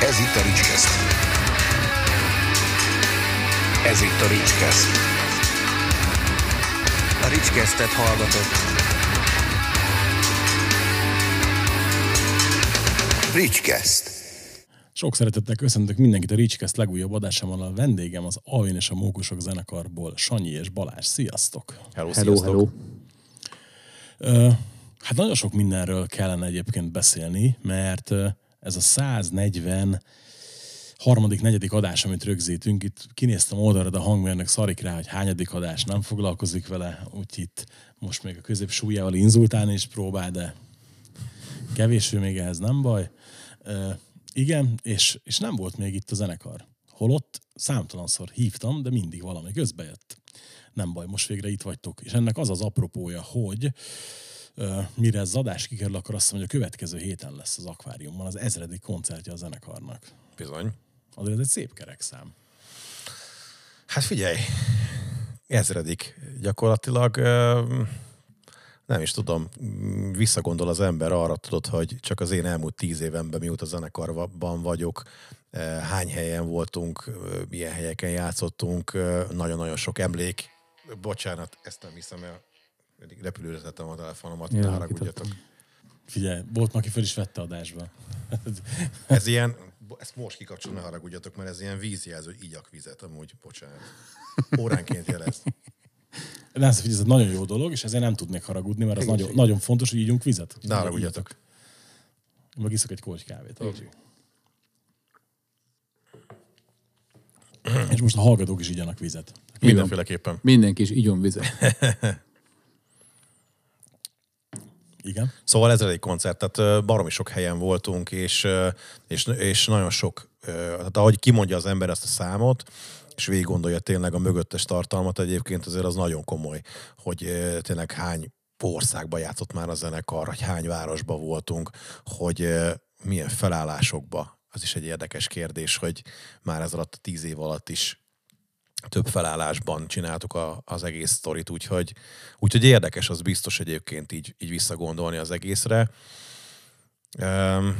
Ez itt a Ricskeszt. Ez itt a Ricskeszt. A Ricskesztet hallgatott. Ricskeszt. Sok szeretettel köszöntök mindenkit a Ricskeszt legújabb adásában. A vendégem az Alvin és a Mókusok zenekarból Sanyi és Balázs. Sziasztok! Hello, Hello, sziasztok. hello. Ö, hát nagyon sok mindenről kellene egyébként beszélni, mert ö, ez a 140 harmadik, negyedik adás, amit rögzítünk. Itt kinéztem oldalra, de a hangmérnök szarik rá, hogy hányadik adás nem foglalkozik vele, úgyhogy itt most még a közép súlyával inzultálni is próbál, de kevés ő még ehhez nem baj. Ö, igen, és, és nem volt még itt a zenekar. Holott számtalanszor hívtam, de mindig valami közbejött. Nem baj, most végre itt vagytok. És ennek az az apropója, hogy ö, mire ez adás kikerül, akkor azt mondja, hogy a következő héten lesz az akváriumban az ezredik koncertje a zenekarnak. Bizony. Azért ez egy szép kerek szám. Hát figyelj, ezredik. Gyakorlatilag nem is tudom, visszagondol az ember arra, tudod, hogy csak az én elmúlt tíz évemben, mióta zenekarban vagyok, hány helyen voltunk, milyen helyeken játszottunk, nagyon-nagyon sok emlék. Bocsánat, ezt nem hiszem el. Eddig repülőre tettem a telefonomat, Ja, ne haragudjatok. Figyelj, volt, aki fel is vette adásba. Ez ilyen, ezt most kikapcsolom, ne haragudjatok, mert ez ilyen vízjelző, hogy igyak vizet, amúgy, bocsánat. Óránként jelez. De ez, ez egy nagyon jó dolog, és ezért nem tudnék haragudni, mert az nagyon, nagyon fontos, hogy ígyunk vizet. Ne haragudjatok. Én Meg iszok egy korty kávét. Okay. És most a hallgatók is igyanak vizet. Mindenféleképpen. Mindenki is igyon vizet. Igen. Szóval ez egy koncert, tehát baromi sok helyen voltunk, és, és, és nagyon sok, tehát ahogy kimondja az ember ezt a számot, és végig gondolja tényleg a mögöttes tartalmat, egyébként azért az nagyon komoly, hogy tényleg hány országba játszott már a zenekar, hogy hány városba voltunk, hogy milyen felállásokba. Az is egy érdekes kérdés, hogy már ez alatt a tíz év alatt is több felállásban csináltuk a, az egész sztorit, úgyhogy, úgyhogy érdekes, az biztos egyébként így, így visszagondolni az egészre. Um,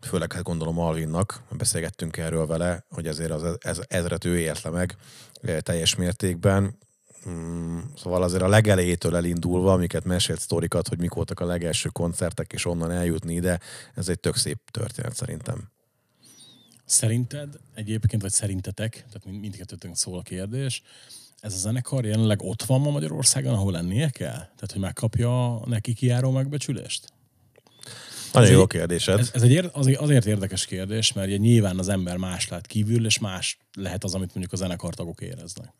főleg hát gondolom Alvinnak, beszélgettünk erről vele, hogy ezért az ez, ezret ő élt le meg eh, teljes mértékben. Mm, Szóval azért a legelejétől elindulva, amiket mesélt sztorikat, hogy mik voltak a legelső koncertek, és onnan eljutni ide, ez egy tök szép történet szerintem. Szerinted egyébként, vagy szerintetek, tehát mind- mindkettőtünk szól a kérdés, ez a zenekar jelenleg ott van ma Magyarországon, ahol lennie kell? Tehát, hogy megkapja neki kijáró megbecsülést? Nagyon Ez jó egy- kérdésed. Ez, ez egy ér, azért, azért érdekes kérdés, mert ugye nyilván az ember más lát kívül, és más lehet az, amit mondjuk a zenekartagok éreznek.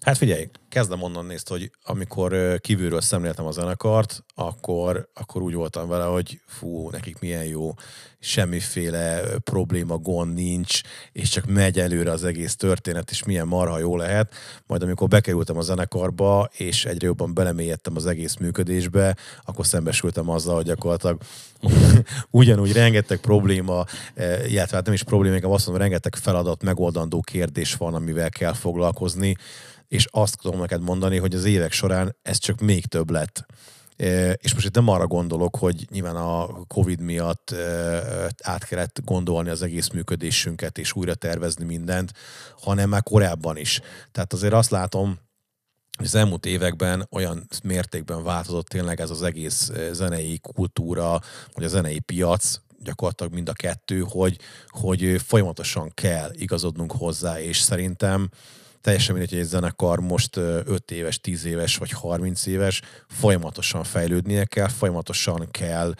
Hát figyelj, kezdem onnan nézd, hogy amikor kívülről szemléltem a zenekart, akkor, akkor úgy voltam vele, hogy fú, nekik milyen jó, semmiféle probléma, gond nincs, és csak megy előre az egész történet, és milyen marha jó lehet. Majd amikor bekerültem a zenekarba, és egyre jobban belemélyedtem az egész működésbe, akkor szembesültem azzal, hogy gyakorlatilag ugyanúgy rengeteg probléma, illetve hát nem is probléma, inkább azt mondom, rengeteg feladat, megoldandó kérdés van, amivel kell foglalkozni, és azt tudom neked mondani, hogy az évek során ez csak még több lett. És most itt nem arra gondolok, hogy nyilván a Covid miatt át kellett gondolni az egész működésünket, és újra tervezni mindent, hanem már korábban is. Tehát azért azt látom, az elmúlt években olyan mértékben változott tényleg ez az egész zenei kultúra, vagy a zenei piac, gyakorlatilag mind a kettő, hogy, hogy folyamatosan kell igazodnunk hozzá, és szerintem teljesen mindegy, hogy egy zenekar most 5 éves, 10 éves vagy 30 éves, folyamatosan fejlődnie kell, folyamatosan kell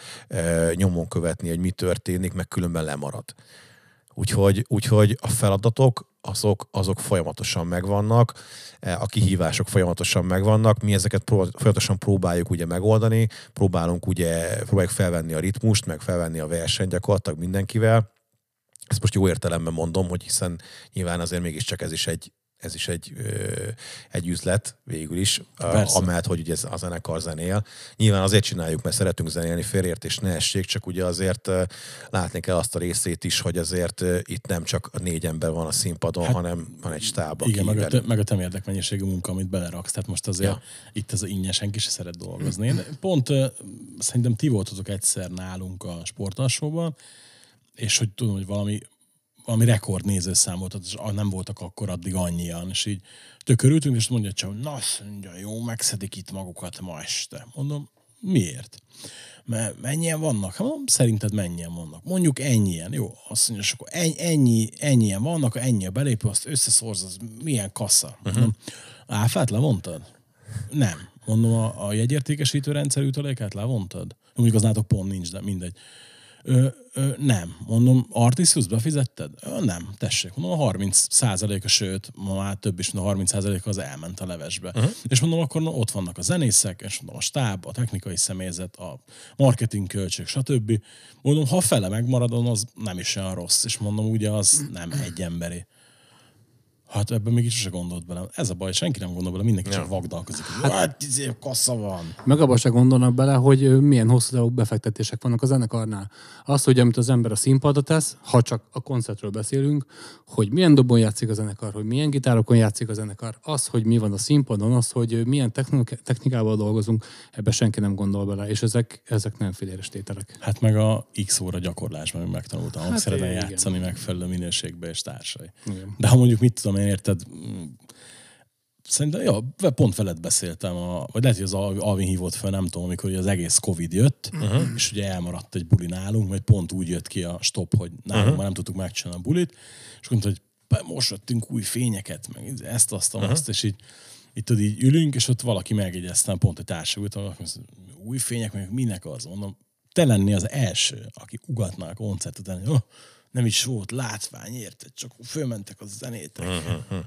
nyomon követni, hogy mi történik, meg különben lemarad. Úgyhogy, úgyhogy a feladatok azok, azok folyamatosan megvannak, eh, a kihívások folyamatosan megvannak, mi ezeket folyamatosan próbáljuk ugye megoldani, próbálunk ugye, próbáljuk felvenni a ritmust, meg felvenni a versenyt gyakorlatilag mindenkivel. Ezt most jó értelemben mondom, hogy hiszen nyilván azért mégiscsak ez is egy, ez is egy, egy üzlet végül is, Persze. amellett, hogy ugye ez a zenekar zenél. Nyilván azért csináljuk, mert szeretünk zenélni, félreértés ne essék, csak ugye azért látni kell azt a részét is, hogy azért itt nem csak négy ember van a színpadon, Hát, hanem van egy stáb, Igen, meg a, te, meg a temérdek mennyiségű munka, amit beleraksz. Tehát most azért ja. Itt ez ingyen senki se szeret dolgozni. Én pont szerintem ti voltatok egyszer nálunk a sportalsóban, és hogy tudom, hogy valami, valami rekord nézőszám volt, és nem voltak akkor addig annyian, és így tökörültünk, és mondja csak, na, mondja, jó, megszedik itt magukat ma este. Mondom, miért? Mert mennyien vannak? Hát mondom, szerinted mennyien vannak? Mondjuk ennyien, jó? Azt mondja, és akkor ennyi, ennyi, ennyien vannak, ennyi a belépő, azt összeszorz, az milyen kassa? Uh-huh. Áfát levontad? Nem. Mondom, a, a jegyértékesítő rendszer utalékát levontad? Mondjuk az nátok pont nincs, de mindegy. Ö, ö, nem. Mondom, Artisius befizetted? Ö, nem, tessék. Mondom, a 30 a sőt, ma már több is, mint a 30 az elment a levesbe. Uh-huh. És mondom, akkor na, ott vannak a zenészek, és mondom, a stáb, a technikai személyzet, a marketing költség, stb. Mondom, ha fele megmaradon, az nem is olyan rossz. És mondom, ugye az nem egy emberi. Hát ebben még is se gondolt bele. Ez a baj, senki nem gondol bele, mindenki ja. csak vagdalkozik. Hát, hát izé, kassa van. Meg abban se gondolnak bele, hogy milyen hosszú távú befektetések vannak a zenekarnál. Az, hogy amit az ember a színpadra tesz, ha csak a koncertről beszélünk, hogy milyen dobon játszik a zenekar, hogy milyen gitárokon játszik a zenekar, az, hogy mi van a színpadon, az, hogy milyen technikával dolgozunk, ebbe senki nem gondol bele, és ezek, ezek nem filéres tételek. Hát meg a X óra gyakorlásban, hogy megtanultam hát hangszereden játszani megfelelő minőségbe és társai. Igen. De ha mondjuk mit tudom én, érted, Szerintem, ja, pont veled beszéltem, a, vagy lehet, hogy az Alvin hívott fel, nem tudom, amikor az egész Covid jött, uh-huh. és ugye elmaradt egy buli nálunk, vagy pont úgy jött ki a stop, hogy nálunk uh-huh. már nem tudtuk megcsinálni a bulit, és mondta, hogy most vettünk új fényeket, meg ezt, azt, uh-huh. azt, és így, itt tudod, így ülünk, és ott valaki megjegyezte, pont egy társadalmat, hogy új fények, meg minek az, mondom, te lenni az első, aki ugatná a koncert után, hogy oh, nem is volt látvány, érted? Csak fölmentek a zenétek. Uh-huh.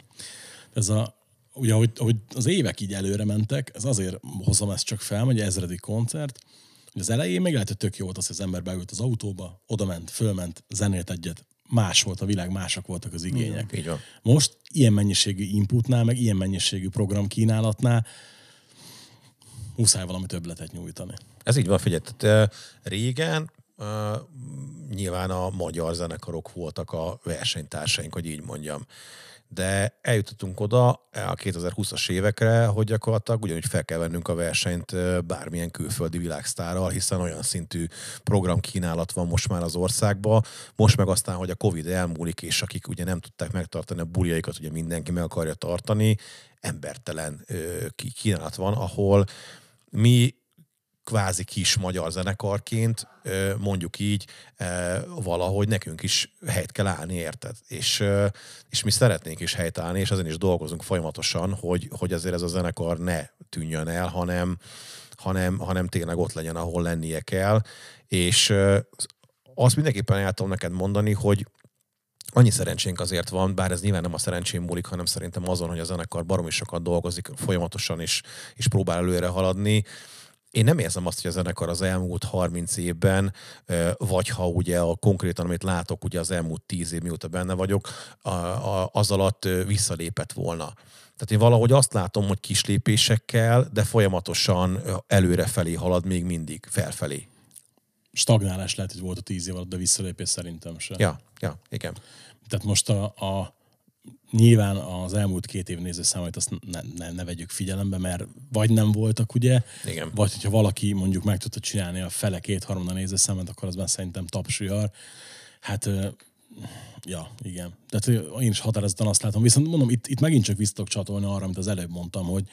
Ez a, ugye, ahogy, ahogy, az évek így előre mentek, ez azért hozom ezt csak fel, hogy ezredik koncert, hogy az elején még lehet, hogy tök jó volt az, hogy az ember beült az autóba, oda ment, fölment, zenélt egyet, más volt a világ, másak voltak az igények. Így van. Most ilyen mennyiségű inputnál, meg ilyen mennyiségű programkínálatnál muszáj valami többletet nyújtani. Ez így van, figyelj, tehát, régen nyilván a magyar zenekarok voltak a versenytársaink, hogy így mondjam. De eljutottunk oda a 2020-as évekre, hogy gyakorlatilag ugyanúgy fel kell vennünk a versenyt bármilyen külföldi világsztárral, hiszen olyan szintű programkínálat van most már az országban. Most meg aztán, hogy a Covid elmúlik, és akik ugye nem tudták megtartani a buljaikat, ugye mindenki meg akarja tartani, embertelen kínálat van, ahol mi kvázi kis magyar zenekarként, mondjuk így, valahogy nekünk is helyt kell állni, érted? És, és mi szeretnénk is helyt állni, és ezen is dolgozunk folyamatosan, hogy, hogy azért ez a zenekar ne tűnjön el, hanem, hanem, hanem tényleg ott legyen, ahol lennie kell. És azt mindenképpen el tudom neked mondani, hogy annyi szerencsénk azért van, bár ez nyilván nem a szerencsém múlik, hanem szerintem azon, hogy a zenekar baromi sokat dolgozik folyamatosan, és, és próbál előre haladni én nem érzem azt, hogy a zenekar az elmúlt 30 évben, vagy ha ugye a konkrétan, amit látok, ugye az elmúlt 10 év mióta benne vagyok, az alatt visszalépett volna. Tehát én valahogy azt látom, hogy kis lépésekkel, de folyamatosan előre felé halad még mindig, felfelé. Stagnálás lehet, hogy volt a tíz év alatt, de visszalépés szerintem sem. Ja, ja, igen. Tehát most a, a nyilván az elmúlt két év nézőszámait azt ne, ne, ne vegyük figyelembe, mert vagy nem voltak, ugye, igen. vagy hogyha valaki mondjuk meg tudta csinálni a fele két-harmada nézőszámot, akkor az már szerintem tapsujjar. Hát, ja, igen. Tehát én is határozottan azt látom. Viszont mondom, itt, itt megint csak visszatok csatolni arra, amit az előbb mondtam, hogy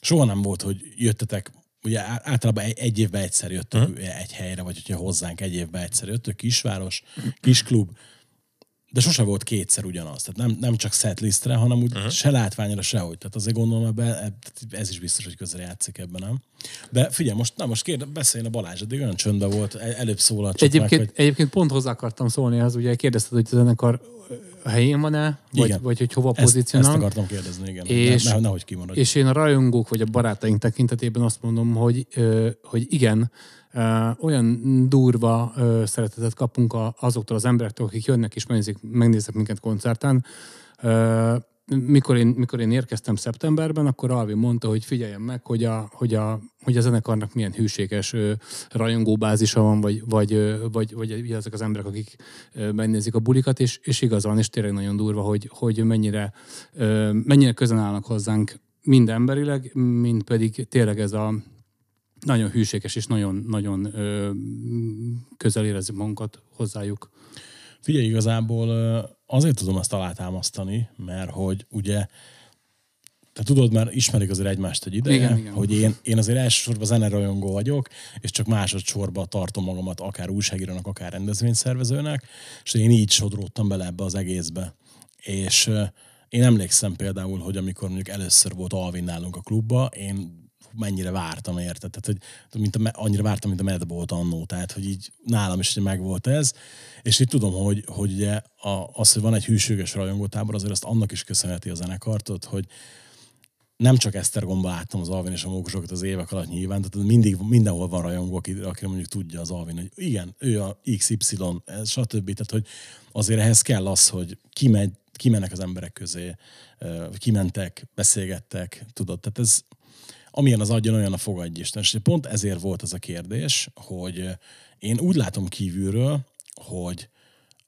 soha nem volt, hogy jöttetek ugye általában egy, egy évben egyszer jöttök uh-huh. egy helyre, vagy hogyha hozzánk egy évben egyszer jöttök, kisváros, kisklub, de sose volt kétszer ugyanaz. Tehát nem, nem csak setlistre, hanem úgy uh-huh. se látványra, sehogy. Tehát azért gondolom, ebbe, ez is biztos, hogy közre játszik ebben, nem? De figyelj, most, na most kérde, beszéljen a Balázs, eddig olyan csöndben volt, előbb szólalt csak egyébként, meg, hogy... egyébként pont hozzá akartam szólni, az ugye kérdezted, hogy a zenekar helyén van-e, vagy, vagy hogy hova pozícionál. Ezt, ezt akartam kérdezni, igen. És, ne, nehogy kimaradj. És én a rajongók vagy a barátaink tekintetében azt mondom, hogy, hogy igen, olyan durva szeretetet kapunk azoktól az emberektől, akik jönnek és megnézik, megnéznek minket koncerten. Mikor én, mikor én érkeztem szeptemberben, akkor Alvin mondta, hogy figyeljem meg, hogy a, hogy a, hogy a zenekarnak milyen hűséges rajongóbázisa van, vagy, vagy, vagy, vagy ezek az emberek, akik megnézik a bulikat, és, és igazán, és tényleg nagyon durva, hogy, hogy mennyire, mennyire közel állnak hozzánk mind emberileg, mind pedig tényleg ez a, nagyon hűséges és nagyon, nagyon ö, közel érezzük magunkat hozzájuk. Figyelj, igazából azért tudom ezt alátámasztani, mert hogy ugye te tudod, mert ismerik azért egymást egy ideje, Igen, igen. hogy én, én azért elsősorban zenerajongó vagyok, és csak másodszorban tartom magamat akár újságírónak, akár rendezvényszervezőnek, és én így sodródtam bele ebbe az egészbe. És én emlékszem például, hogy amikor mondjuk először volt Alvin nálunk a klubba, én mennyire vártam érte, tehát hogy mint a, annyira vártam, mint a Madbolt annó, tehát hogy így nálam is megvolt ez, és így tudom, hogy, hogy ugye a, az, hogy van egy hűséges rajongótábor, azért azt annak is köszönheti a zenekartot, hogy nem csak Esztergomba láttam az Alvin és a mókusokat az évek alatt nyilván, tehát mindig, mindenhol van rajongó, aki, aki mondjuk tudja az Alvin, hogy igen, ő a XY, stb. Tehát, hogy azért ehhez kell az, hogy kimegy, kimennek az emberek közé, kimentek, beszélgettek, tudod, tehát ez, amilyen az adjon, olyan a fogadj Isten. És pont ezért volt ez a kérdés, hogy én úgy látom kívülről, hogy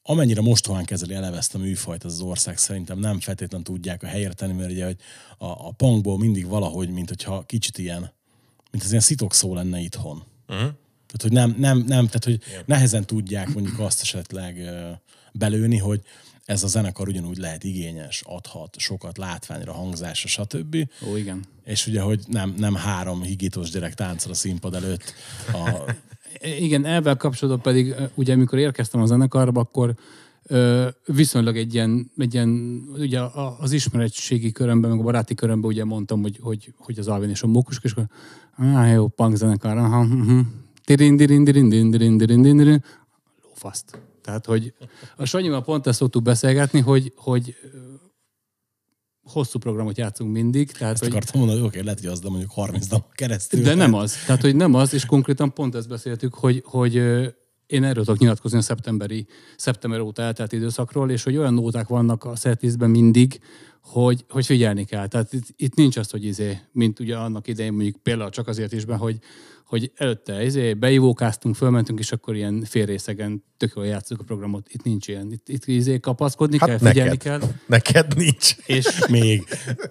amennyire mostohán kezeli eleve ezt a műfajt az, ország, szerintem nem feltétlenül tudják a helyre tenni, mert ugye hogy a, a punkból mindig valahogy, mint hogyha kicsit ilyen, mint az ilyen szitok szó lenne itthon. Uh-huh. Tehát, hogy nem, nem, nem tehát, hogy yeah. nehezen tudják mondjuk azt esetleg belőni, hogy ez a zenekar ugyanúgy lehet igényes, adhat sokat látványra, hangzásra, stb. Ó, igen. És ugye, hogy nem, nem három higítos gyerek táncol a színpad előtt. A, Igen, ebben kapcsolatban pedig, ugye amikor érkeztem a zenekarba, akkor viszonylag egy ilyen, egy ilyen ugye az ismeretségi körömben, meg a baráti körömben ugye mondtam, hogy, hogy, hogy az Alvin és a Mókus, és akkor á, jó, punk zenekar, aha, lófaszt. Tehát, hogy a Sanyival pont ezt szoktuk beszélgetni, hogy, hogy hosszú programot játszunk mindig, tehát, ezt hogy, akartam mondani, hogy oké, lehet, hogy az, de mondjuk 30 nap keresztül. de nem az. Tehát, hogy nem az, és konkrétan pont ezt beszéltük, hogy, hogy én erről tudok nyilatkozni a szeptemberi, szeptember óta eltelt időszakról, és hogy olyan nóták vannak a setlistben mindig, hogy, hogy figyelni kell. Tehát itt, itt nincs az, hogy izé, mint ugye annak idején mondjuk például csak azért isben, hogy, hogy előtte izé, beivókáztunk, fölmentünk, és akkor ilyen félrészegen tök jól játszunk a programot. Itt nincs ilyen. Itt, itt izé kapaszkodni kell, Hát figyelni neked, kell, neked nincs. és Még.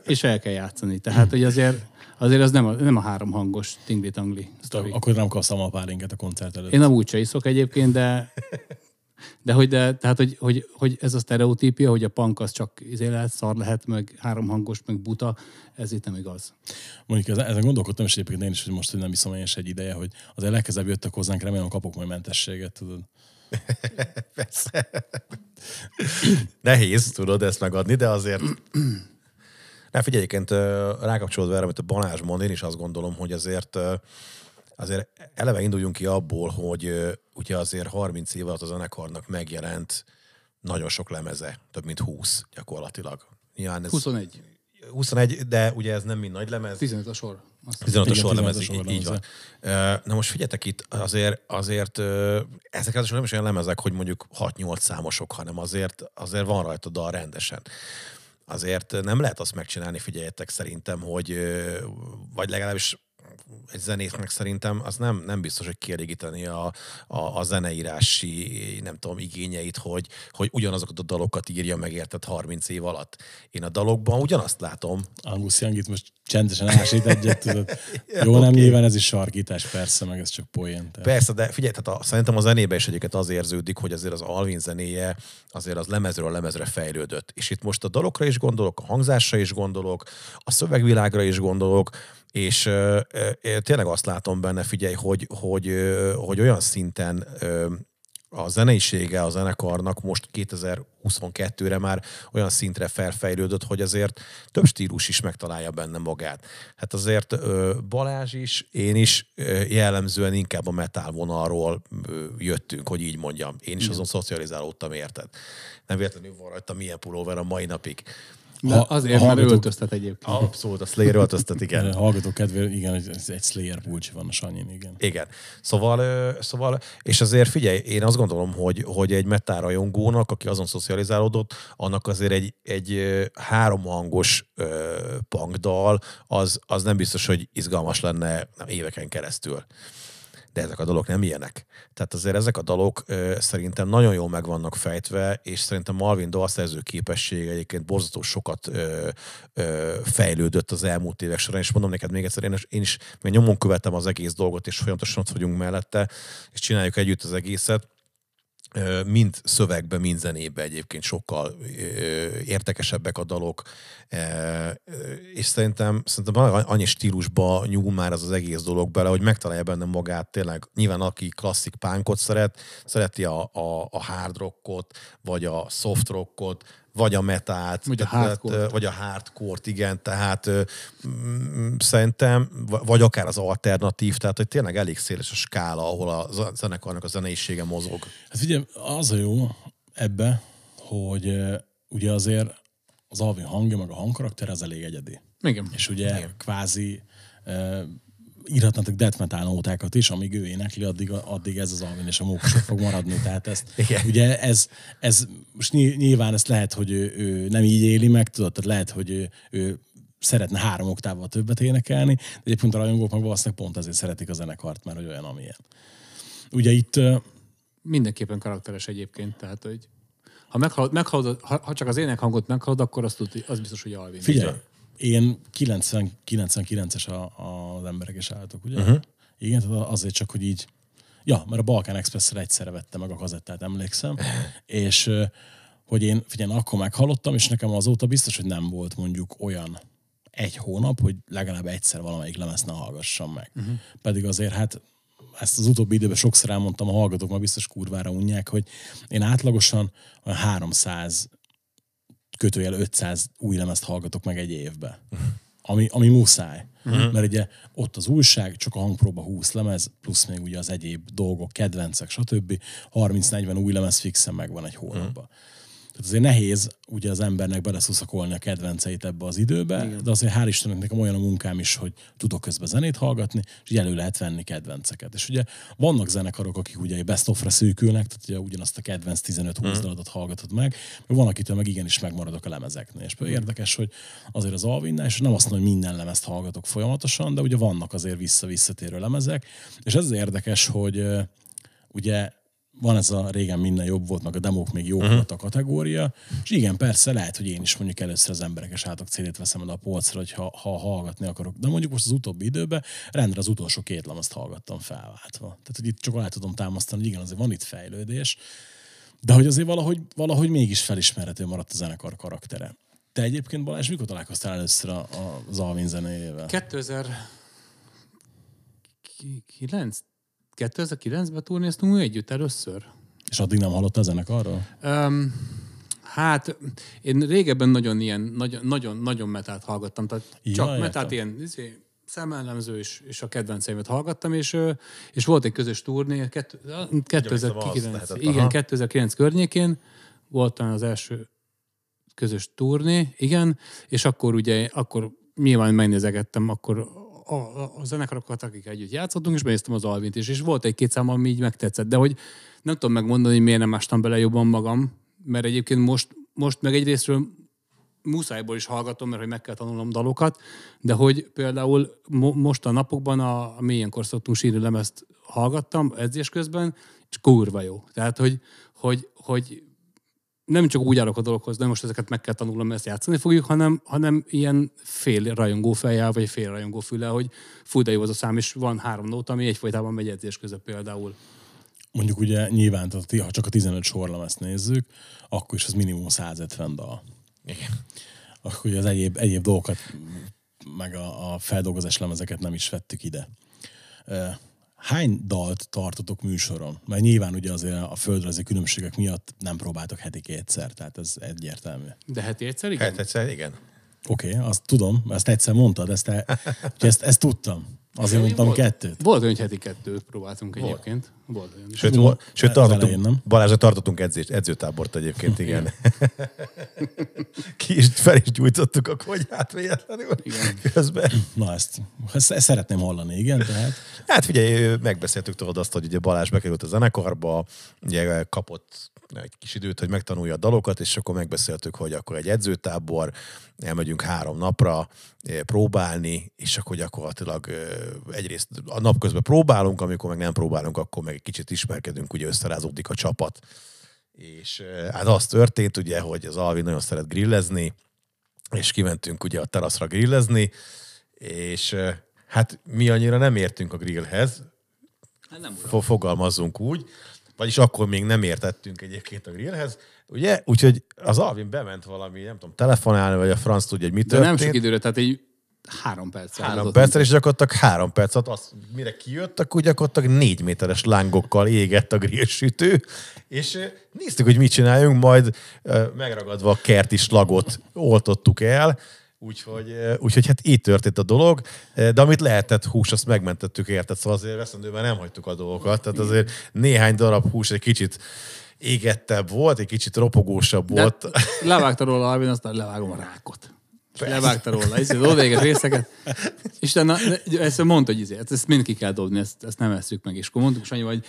és el kell játszani. Tehát, hogy azért, azért az nem a, nem a három hangos tingli-tangli sztori. Akkor nem kapsz szamapálinket a koncert előtt. Én amúgy se iszok egyébként, de, de hogy, de, tehát, hogy, hogy, hogy, ez a sztereotípia, hogy a punk az csak izé lehet, szar lehet, meg három hangos, meg buta, ez itt nem igaz. Mondjuk ezen, gondolkodtam, és egyébként én is, hogy most hogy nem iszom én is egy ideje, hogy az legkezebb jöttek hozzánk, remélem kapok majd mentességet, tudod. Nehéz, tudod ezt megadni, de azért... Ne, figyelj, egyébként rákapcsolódva erre, amit a Balázs mond, én is azt gondolom, hogy azért azért eleve induljunk ki abból, hogy ugye azért 30 év alatt a zenekarnak megjelent nagyon sok lemeze, több mint 20 gyakorlatilag. Nyilván ez 21. 21, de ugye ez nem mind nagy lemez. 15 a sor. Azt 15 a 15 a így, így van. Na most figyeljetek itt, azért, azért ezek az nem is olyan lemezek, hogy mondjuk 6-8 számosok, hanem azért, azért van rajta dal rendesen. Azért nem lehet azt megcsinálni, figyeljetek szerintem, hogy vagy legalábbis egy zenésznek szerintem az nem, nem biztos, hogy kielégíteni a, a, a zeneírási, nem tudom, igényeit, hogy, hogy ugyanazokat a dalokat írja meg érted 30 év alatt. Én a dalokban ugyanazt látom, Angus Young itt most csendesen ásít egyet, tudod. Jó, nem oké. nyilván ez is sarkítás, persze, meg ez csak poén. Tehát. Persze, de figyelj, tehát a, szerintem a zenébe is egyébként az érződik, hogy azért az Alvin zenéje azért az lemezről lemezre fejlődött. És itt most a dalokra is gondolok, a hangzásra is gondolok, a szövegvilágra is gondolok, és ö, ö, tényleg azt látom benne, figyelj, hogy, hogy, ö, hogy olyan szinten ö, a zeneisége a zenekarnak most 2022-re már olyan szintre felfejlődött, hogy azért több stílus is megtalálja benne magát. Hát azért Balázs is, én is jellemzően inkább a metal vonalról jöttünk, hogy így mondjam. Én is azon szocializálódtam, érted? Nem véletlenül van rajta milyen pulóver a mai napig. De Ha- azért, ha mert hallgatók- öltöztet egyébként. Abszolút, a Slayer öltöztet, igen. Hallgatók kedvére, igen, ez egy Slayer pulcsi van a Sanyin, igen. Igen. Szóval, szóval, és azért figyelj, én azt gondolom, hogy, hogy egy metal rajongónak, aki azon szocializálódott, annak azért egy, egy háromhangos punkdal, az, az nem biztos, hogy izgalmas lenne nem, éveken keresztül. De ezek a dalok nem ilyenek. Tehát azért ezek a dalok ö, szerintem nagyon jól meg vannak fejtve, és szerintem Marvin dalszerző képessége egyébként borzató sokat ö, ö, fejlődött az elmúlt évek során, és mondom neked még egyszer, én is, én is mert nyomon követem az egész dolgot, és folyamatosan ott vagyunk mellette, és csináljuk együtt az egészet mind szövegbe, mind zenébe egyébként sokkal értekesebbek a dalok, és szerintem, szerintem annyi stílusba nyúl már az az egész dolog bele, hogy megtalálja benne magát tényleg. Nyilván aki klasszik pánkot szeret, szereti a, a, a hard rockot, vagy a soft rockot, vagy a metált, Vagy a tehát- hardcore-t. vagy a hardcore igen, tehát mm, szerintem, vagy akár az alternatív, tehát hogy tényleg elég széles a skála, ahol a zenekarnak a zeneisége mozog. Hát ugye az a jó ebbe, hogy ugye azért az Alvin hangja, meg a hangkarakter az elég egyedi. Igen. És ugye Igen. kvázi írhatnátok death metal nótákat is, amíg ő énekli, addig, addig ez az Alvin és a mókusok fog maradni. Tehát ezt, Igen. ugye ez, ez most ny- nyilván ezt lehet, hogy ő, ő nem így éli meg, tudod, tehát lehet, hogy ő, ő szeretne három oktával többet énekelni, de egyébként a rajongók meg valószínűleg pont ezért szeretik a zenekart, mert hogy olyan, amilyen. Ugye itt Mindenképpen karakteres egyébként, tehát hogy ha, meghallod, meghallod, ha, ha csak az ének hangot meghallod, akkor azt tud, az biztos, hogy Alvin. Figyelj, én 90, 99-es a, a, az emberek és állatok, ugye? Uh-huh. Igen, tehát azért csak, hogy így... Ja, mert a Balkán express egyszerre vettem meg a kazettát, emlékszem. és hogy én, figyelj, akkor meghallottam, és nekem azóta biztos, hogy nem volt mondjuk olyan egy hónap, hogy legalább egyszer valamelyik lemezt ne hallgassam meg. Uh-huh. Pedig azért hát ezt az utóbbi időben sokszor elmondtam, a hallgatók már biztos kurvára unják, hogy én átlagosan olyan 300 kötőjel 500 új lemezt hallgatok meg egy évbe. Ami, ami muszáj. Uh-huh. Mert ugye ott az újság, csak a hangpróba 20 lemez, plusz még ugye az egyéb dolgok, kedvencek, stb. 30-40 új lemez fixen megvan egy hónapban. Tehát azért nehéz ugye az embernek beleszuszakolni a kedvenceit ebbe az időbe, Igen. de azért hál' Istennek nekem olyan a munkám is, hogy tudok közben zenét hallgatni, és így elő lehet venni kedvenceket. És ugye vannak zenekarok, akik ugye best of-ra szűkülnek, tehát ugye ugyanazt a kedvenc 15-20 mm. dalatot hallgatod meg, meg van, akitől meg igenis megmaradok a lemezeknél. És például érdekes, hogy azért az Alvinnál, és nem azt mondom, hogy minden lemezt hallgatok folyamatosan, de ugye vannak azért vissza-visszatérő lemezek, és ez az érdekes, hogy ugye van ez a régen minden jobb volt, meg a demók még jók uh-huh. volt a kategória, és igen, persze lehet, hogy én is mondjuk először az emberek és átok célét veszem el a polcra, hogy ha, ha hallgatni akarok. De mondjuk most az utóbbi időben rendre az utolsó két lemezt hallgattam felváltva. Tehát, hogy itt csak alá tudom támasztani, hogy igen, azért van itt fejlődés, de hogy azért valahogy, valahogy mégis felismerhető maradt a zenekar karaktere. Te egyébként Balázs, mikor találkoztál először a, a, az Alvin zenéjével? 2009 2009-ben turnéztunk mi együtt először. És addig nem hallott a zenekarról? Um, hát én régebben nagyon ilyen, nagyon, nagyon, nagyon metált hallgattam, tehát Ja, csak értem. metált ilyen izé, szemellemző és, és a kedvenceimet hallgattam, és, és volt egy közös turné, kettő- az 2009, lehetett, igen, aha. 2009 környékén volt az első közös turné, igen, és akkor ugye, akkor nyilván megnézegettem, akkor a, a, zenekarokat, akik együtt játszottunk, és benéztem az Alvint is, és volt egy-két szám, ami így megtetszett, de hogy nem tudom megmondani, hogy miért nem ástam bele jobban magam, mert egyébként most, most meg egyrésztről muszájból is hallgatom, mert hogy meg kell tanulnom dalokat, de hogy például mo- most a napokban a, a mélyen korszaktunk sírő lemezt hallgattam edzés közben, és kurva jó. Tehát, hogy, hogy, hogy nem csak úgy állok a dologhoz, de most ezeket meg kell tanulnom, mert ezt játszani fogjuk, hanem, hanem ilyen fél rajongó fejjel, vagy fél rajongó füle, hogy fú, de jó az a szám, és van három nóta, ami egyfolytában megy edzés között például. mondjuk ugye nyilván, tehát ha csak a 15 sorlemezt nézzük, akkor is az minimum 150 dal. Igen. Akkor ugye az egyéb, egyéb dolgokat, meg a, a feldolgozás lemezeket nem is vettük ide. Hány dalt tartotok műsoron? Mert nyilván ugye azért a földrajzi különbségek miatt nem próbáltok heti kétszer, tehát ez egyértelmű. De heti egyszer, igen? Hát egyszer, igen. Oké, okay, azt tudom, ezt egyszer mondtad, ezt, úgyhogy ezt, ezt tudtam. Azért mondtam volt, kettőt. Volt olyan, hogy heti kettőt próbáltunk egyébként. Volt olyan. Sőt, volt, sőt tartottunk, elején, nem? Balázsra tartottunk edzés, edzőtábort egyébként, igen. Ki is fel is gyújtottuk a konyhát véletlenül Igen. Na ezt, közben. ezt, ezt szeretném hallani, igen, tehát Hát figyelj, megbeszéltük tudod azt, hogy ugye Balázs bekerült a zenekarba, ugye kapott egy kis időt, hogy megtanulja a dalokat, és akkor megbeszéltük, hogy akkor egy edzőtábor, elmegyünk három napra eh, próbálni, és akkor gyakorlatilag eh, egyrészt a nap közben próbálunk, amikor meg nem próbálunk, akkor meg egy kicsit ismerkedünk, ugye összerázódik a csapat. És eh, hát az történt ugye, hogy az Alvin nagyon szeret grillezni, és kimentünk ugye a teraszra grillezni, és hát mi annyira nem értünk a grillhez, Hát nem fo- fogalmazzunk úgy, vagyis akkor még nem értettünk egyébként a grillhez, ugye? Úgyhogy az Alvin bement valami, nem tudom, telefonálni, vagy a franc tudja, hogy mi De nem történt. sok időre, tehát egy három perc. Három perccel, és gyakorlatilag három perc alatt, az, mire kijött, akkor gyakorlatilag négy méteres lángokkal égett a grillsütő, és néztük, hogy mit csináljunk, majd megragadva a kerti slagot oltottuk el, úgyhogy, eh, úgyhogy hát így történt a dolog, eh, de amit lehetett hús, azt megmentettük érted, szóval azért veszendőben nem hagytuk a dolgokat, tehát azért néhány darab hús egy kicsit égettebb volt, egy kicsit ropogósabb De volt. levágta róla Alvin, aztán levágom a rákot. Levágta róla, ez az odaéget részeket. És utána ezt mondta, hogy izé, hát ezt mind ki kell dobni, ezt, ezt nem eszük meg. És akkor mondtuk Sanyi, hogy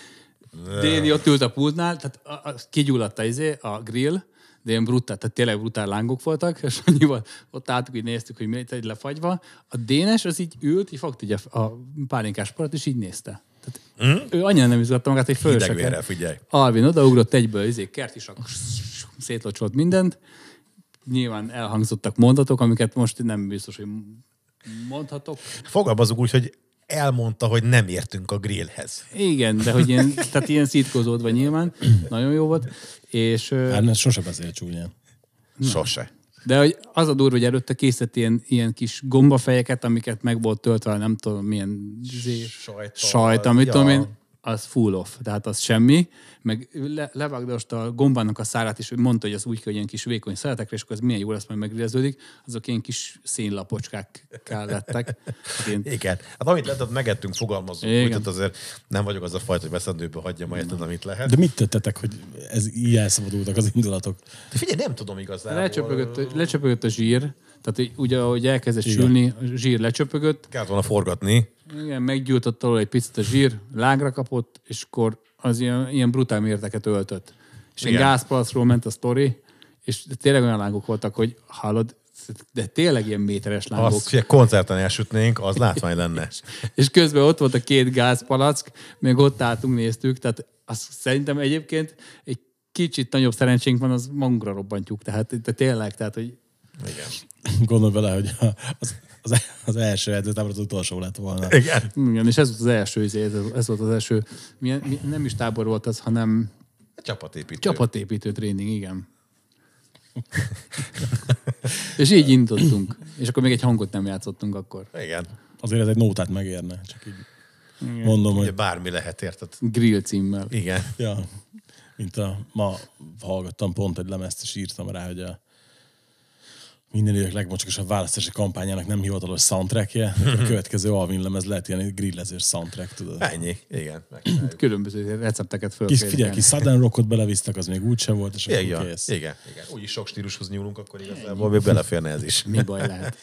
Déni ott ült a pultnál, tehát a, a, kigyulladt a, izé, a grill, de ilyen brutál, tehát tényleg brutál lángok voltak, és annyival ott álltuk, így néztük, hogy miért egy lefagyva. A Dénes az így ült, így fogta így a, a pálinkás parat, és így nézte. Tehát mm? ő annyira nem izgatta magát, hogy föl se Hideg kell. vérrel, figyelj. Alvin odaugrott egyből, izé, kertisak, szétlocsolt mindent. Nyilván elhangzottak mondatok, amiket most nem biztos, hogy mondhatok. Fogalmazunk úgy, hogy elmondta, hogy nem értünk a grillhez. Igen, de hogy ilyen, tehát ilyen szítkozódva nyilván, nagyon jó volt. És, Hát mert sose beszél csúnyán. Sose. de hogy az a durva, hogy előtte készített ilyen, ilyen kis gombafejeket, amiket meg volt töltve, nem tudom, milyen zé, Sajttal, sajt, amit ja. tudom én, az full off, tehát az semmi. Meg le, levágdosta a gombának a szárát, és mondta, hogy az úgy kell, hogy ilyen kis vékony szeletekre, és akkor ez milyen jó lesz, majd megreződik. Azok ilyen kis szénlapocskák lettek. Ilyen, Igen. Hát amit lehetett, megettünk, fogalmazunk. Igen. Úgy, tehát azért nem vagyok az a fajta, hogy veszendőbe hagyjam, érted, amit lehet. De mit tettetek, hogy ez így elszabadultak az indulatok? De figyelj, nem tudom igazából. lecsöpögött, lecsöpögött a zsír, tehát így ugye, ahogy elkezdett sülni, a zsír lecsöpögött, Kellett volna forgatni. igen, meggyújtott alól egy picit a zsír, lágra kapott, és akkor az ilyen, ilyen brutál mérteket öltött. És egy Igen. gázpalacról ment a sztori, és tényleg olyan lángok voltak, hogy hallod, de tényleg ilyen méteres lángok. Azt, hogy koncerten elsütnénk, az látvány lenne. És közben ott volt a két gázpalack, még ott álltunk, néztük, tehát azt szerintem egyébként egy kicsit nagyobb szerencsénk van, az magunkra robbantjuk. Tehát de tényleg, tehát, hogy Igen. Gondolj bele, hogy az, az, az első edzőtábor az utolsó lett volna. Igen. igen, és ez volt az első, izé, ez, ez volt az első, milyen, mi, nem is tábor volt az, hanem Csapatépítő. csapatépítő tréning, igen. és így indítottunk. És akkor még egy hangot nem játszottunk akkor. Igen. Azért ez egy nótát megérne. Csak így mondom, Ugye hogy bármi lehet, érted? Grill címmel. Igen. ja, mint a, ma hallgattam pont egy lemezt, és írtam rá, hogy a minden idők legmocsakasabb választási kampányának nem hivatalos soundtrackje. A következő Alvin lemez lehet ilyen grillezés soundtrack, tudod. Ennyi. Igen. Különböző recepteket föl. Kis, figyelj, kis Southern Rockot belevisztek, az még úgyse volt, és akkor Igen, kész. igen, igen. Úgyis sok stílushoz nyúlunk, akkor igazából még beleférne ez is. Mi baj lehet?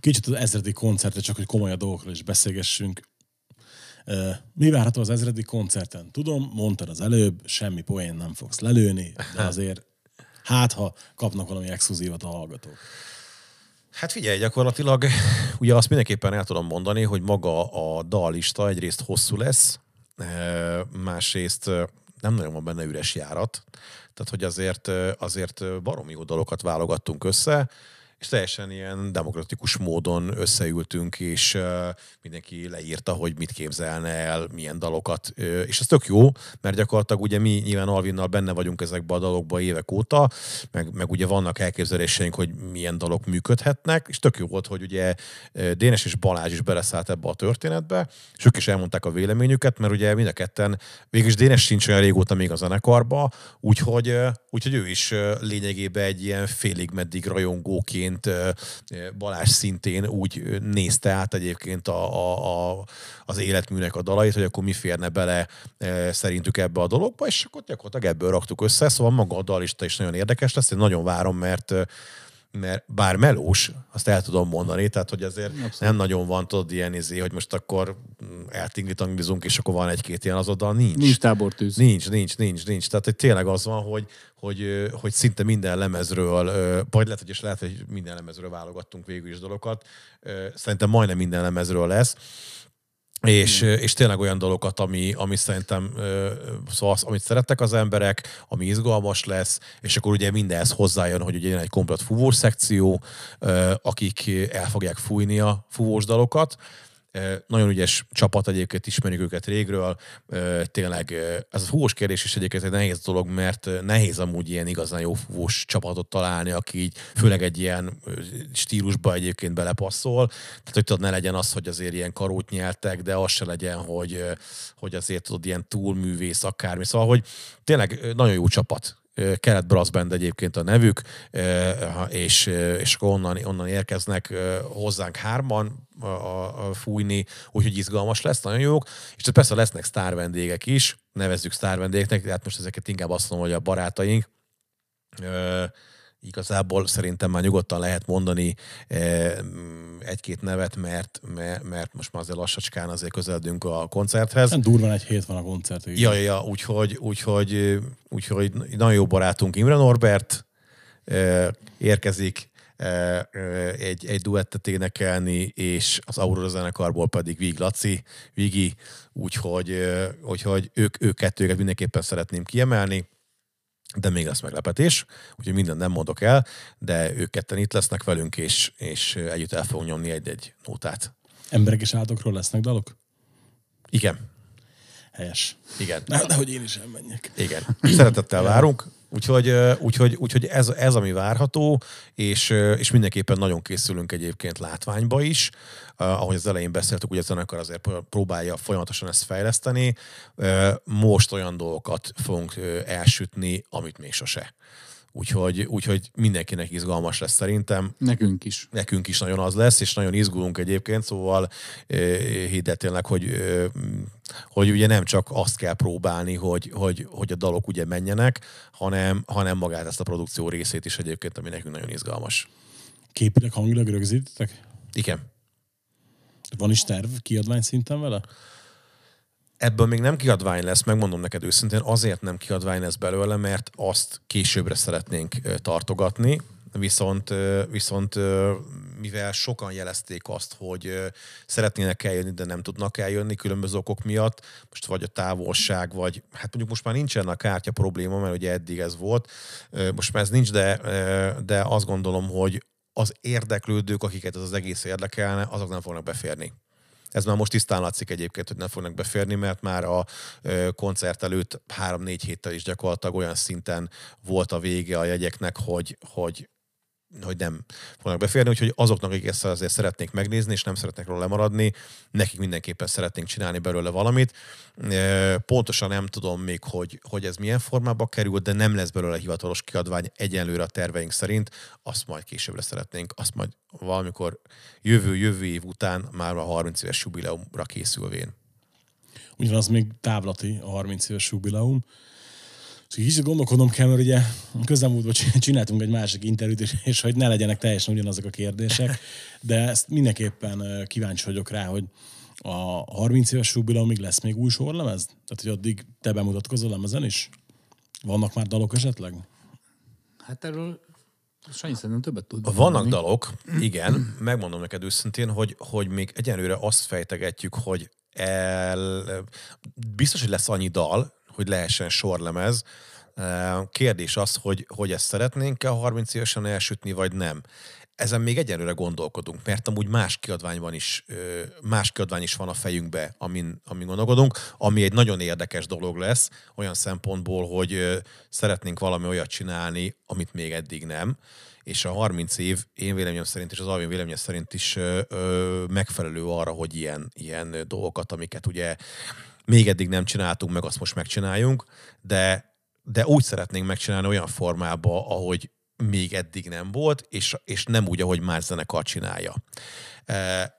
Kicsit az ezredi koncertre, csak hogy komolyabb dolgokról is beszélgessünk. Mi várható az ezredi koncerten? Tudom, mondtad az előbb, semmi poén nem fogsz lelőni, de azért hát, ha kapnak valami exkluzívat a hallgatók. Hát figyelj, gyakorlatilag ugye azt mindenképpen el tudom mondani, hogy maga a dallista egyrészt hosszú lesz, eh, másrészt eh, nem nagyon van benne üres járat, tehát hogy azért, eh, azért baromi jó dalokat válogattunk össze, és teljesen ilyen demokratikus módon összeültünk, és mindenki leírta, hogy mit képzelne el, milyen dalokat, és ez tök jó, mert gyakorlatilag ugye mi nyilván Alvinnal benne vagyunk ezekbe a dalokba évek óta, meg, meg ugye vannak elképzeléseink, hogy milyen dalok működhetnek, és tök jó volt, hogy ugye Dénes és Balázs is beleszállt ebbe a történetbe, és ők is elmondták a véleményüket, mert ugye mind a ketten, végülis Dénes sincs olyan régóta még a zenekarba, úgyhogy, úgyhogy ő is lényegében egy ilyen félig meddig rajongóként ö, Balázs szintén úgy nézte át egyébként a, a, a, az életműnek a dalait, hogy akkor mi férne bele szerintük ebbe a dologba, és akkor gyakorlatilag ebből raktuk össze, szóval maga a dalista is nagyon érdekes lesz, én nagyon várom, mert mert bár melós, azt el tudom mondani, tehát hogy azért Abszolút. nem nagyon van tudod ilyen izé, hogy most akkor mm, eltingitangizunk, és akkor van egy-két ilyen az oda, nincs. Nincs tábortűz. Nincs, nincs, nincs, nincs. Tehát hogy tényleg az van, hogy, hogy, hogy szinte minden lemezről, vagy lehet, hogy is lehet, hogy minden lemezről válogattunk végül is dolgokat. Szerintem majdnem minden lemezről lesz és, és tényleg olyan dolgokat, ami, ami szerintem, szóval az, amit szerettek az emberek, ami izgalmas lesz, és akkor ugye mindenhez hozzájön, hogy ugye egy komplet fúvós szekció, akik el fogják fújni a fúvós dalokat, nagyon ügyes csapat egyébként, ismerjük őket régről. Tényleg ez a fúvós kérdés is egyébként egy nehéz dolog, mert nehéz amúgy ilyen igazán jó fúvós csapatot találni, aki így főleg egy ilyen stílusba egyébként belepasszol. Tehát, hogy tudod, ne legyen az, hogy azért ilyen karót nyeltek, de az se legyen, hogy, hogy azért tudod, ilyen túlművész akármi. Szóval, hogy tényleg nagyon jó csapat Kelet Brass Band egyébként a nevük, és, és onnan, onnan érkeznek hozzánk hárman a, a, fújni, úgyhogy izgalmas lesz, nagyon jók. És persze lesznek sztár vendégek is, nevezzük sztár vendégeknek, tehát most ezeket inkább azt mondom, hogy a barátaink, igazából szerintem már nyugodtan lehet mondani egy-két nevet, mert, mert, most már azért lassacskán azért közeledünk a koncerthez. Nem durván egy hét van a koncert. Ja, ja, ja, úgyhogy, úgyhogy, úgyhogy nagyon jó barátunk Imre Norbert érkezik, egy, egy duettet énekelni, és az Aurora zenekarból pedig Vig Laci, Vigi, úgyhogy, úgyhogy ők, ők kettőket mindenképpen szeretném kiemelni de még lesz meglepetés, úgyhogy mindent nem mondok el, de ők ketten itt lesznek velünk, és, és együtt el fogunk nyomni egy-egy nótát. Emberek és állatokról lesznek dalok? Igen. Helyes. Igen. De, de hogy én is elmenjek. Igen. Szeretettel várunk. Úgyhogy, úgyhogy, úgyhogy ez, ez, ami várható, és, és mindenképpen nagyon készülünk egyébként látványba is. Ahogy az elején beszéltük, ugye a zenekar azért próbálja folyamatosan ezt fejleszteni. Most olyan dolgokat fogunk elsütni, amit még sose. Úgyhogy, úgyhogy mindenkinek izgalmas lesz szerintem. Nekünk is. Nekünk is nagyon az lesz, és nagyon izgulunk egyébként, szóval hidd el tényleg, hogy, hogy ugye nem csak azt kell próbálni, hogy, hogy, hogy a dalok ugye menjenek, hanem, hanem magát ezt a produkció részét is egyébként, ami nekünk nagyon izgalmas. Képileg hangilag rögzítettek? Igen. Van is terv kiadvány szinten vele? Ebből még nem kiadvány lesz, megmondom neked őszintén, azért nem kiadvány lesz belőle, mert azt későbbre szeretnénk tartogatni, viszont, viszont mivel sokan jelezték azt, hogy szeretnének eljönni, de nem tudnak eljönni különböző okok miatt, most vagy a távolság, vagy hát mondjuk most már nincsen a kártya probléma, mert ugye eddig ez volt, most már ez nincs, de, de azt gondolom, hogy az érdeklődők, akiket ez az egész érdekelne, azok nem fognak beférni. Ez már most tisztán látszik egyébként, hogy nem fognak beférni, mert már a koncert előtt három-négy héttel is gyakorlatilag olyan szinten volt a vége a jegyeknek, hogy, hogy hogy nem fognak beférni, úgyhogy azoknak, akik ezt azért szeretnék megnézni, és nem szeretnek róla lemaradni, nekik mindenképpen szeretnénk csinálni belőle valamit. Pontosan nem tudom még, hogy, hogy ez milyen formába kerül, de nem lesz belőle hivatalos kiadvány egyenlőre a terveink szerint, azt majd későbbre szeretnénk, azt majd valamikor jövő-jövő év után már a 30 éves jubileumra készülvén. Ugyanaz még távlati a 30 éves jubileum, és kicsit gondolkodnom kell, mert ugye közelmúltban csináltunk egy másik interjút, és, és hogy ne legyenek teljesen ugyanazok a kérdések, de ezt mindenképpen kíváncsi vagyok rá, hogy a 30 éves jubileumig lesz még új sorlemez? Tehát, hogy addig te bemutatkozol lemezen is? Vannak már dalok esetleg? Hát erről Sanyi szerintem többet tud. Vannak mondani. dalok, igen. Megmondom neked őszintén, hogy, hogy még egyenlőre azt fejtegetjük, hogy el, biztos, hogy lesz annyi dal, hogy lehessen sorlemez. Kérdés az, hogy, hogy ezt szeretnénk-e a 30 évesen elsütni, vagy nem. Ezen még egyenlőre gondolkodunk, mert amúgy más kiadvány, van is, más kiadvány is van a fejünkbe, amin, amin gondolkodunk, ami egy nagyon érdekes dolog lesz, olyan szempontból, hogy szeretnénk valami olyat csinálni, amit még eddig nem és a 30 év én véleményem szerint, és az Alvin véleményem szerint is ö, ö, megfelelő arra, hogy ilyen, ilyen dolgokat, amiket ugye még eddig nem csináltunk, meg azt most megcsináljunk, de, de úgy szeretnénk megcsinálni olyan formába, ahogy még eddig nem volt, és, és nem úgy, ahogy más zenekar csinálja. E,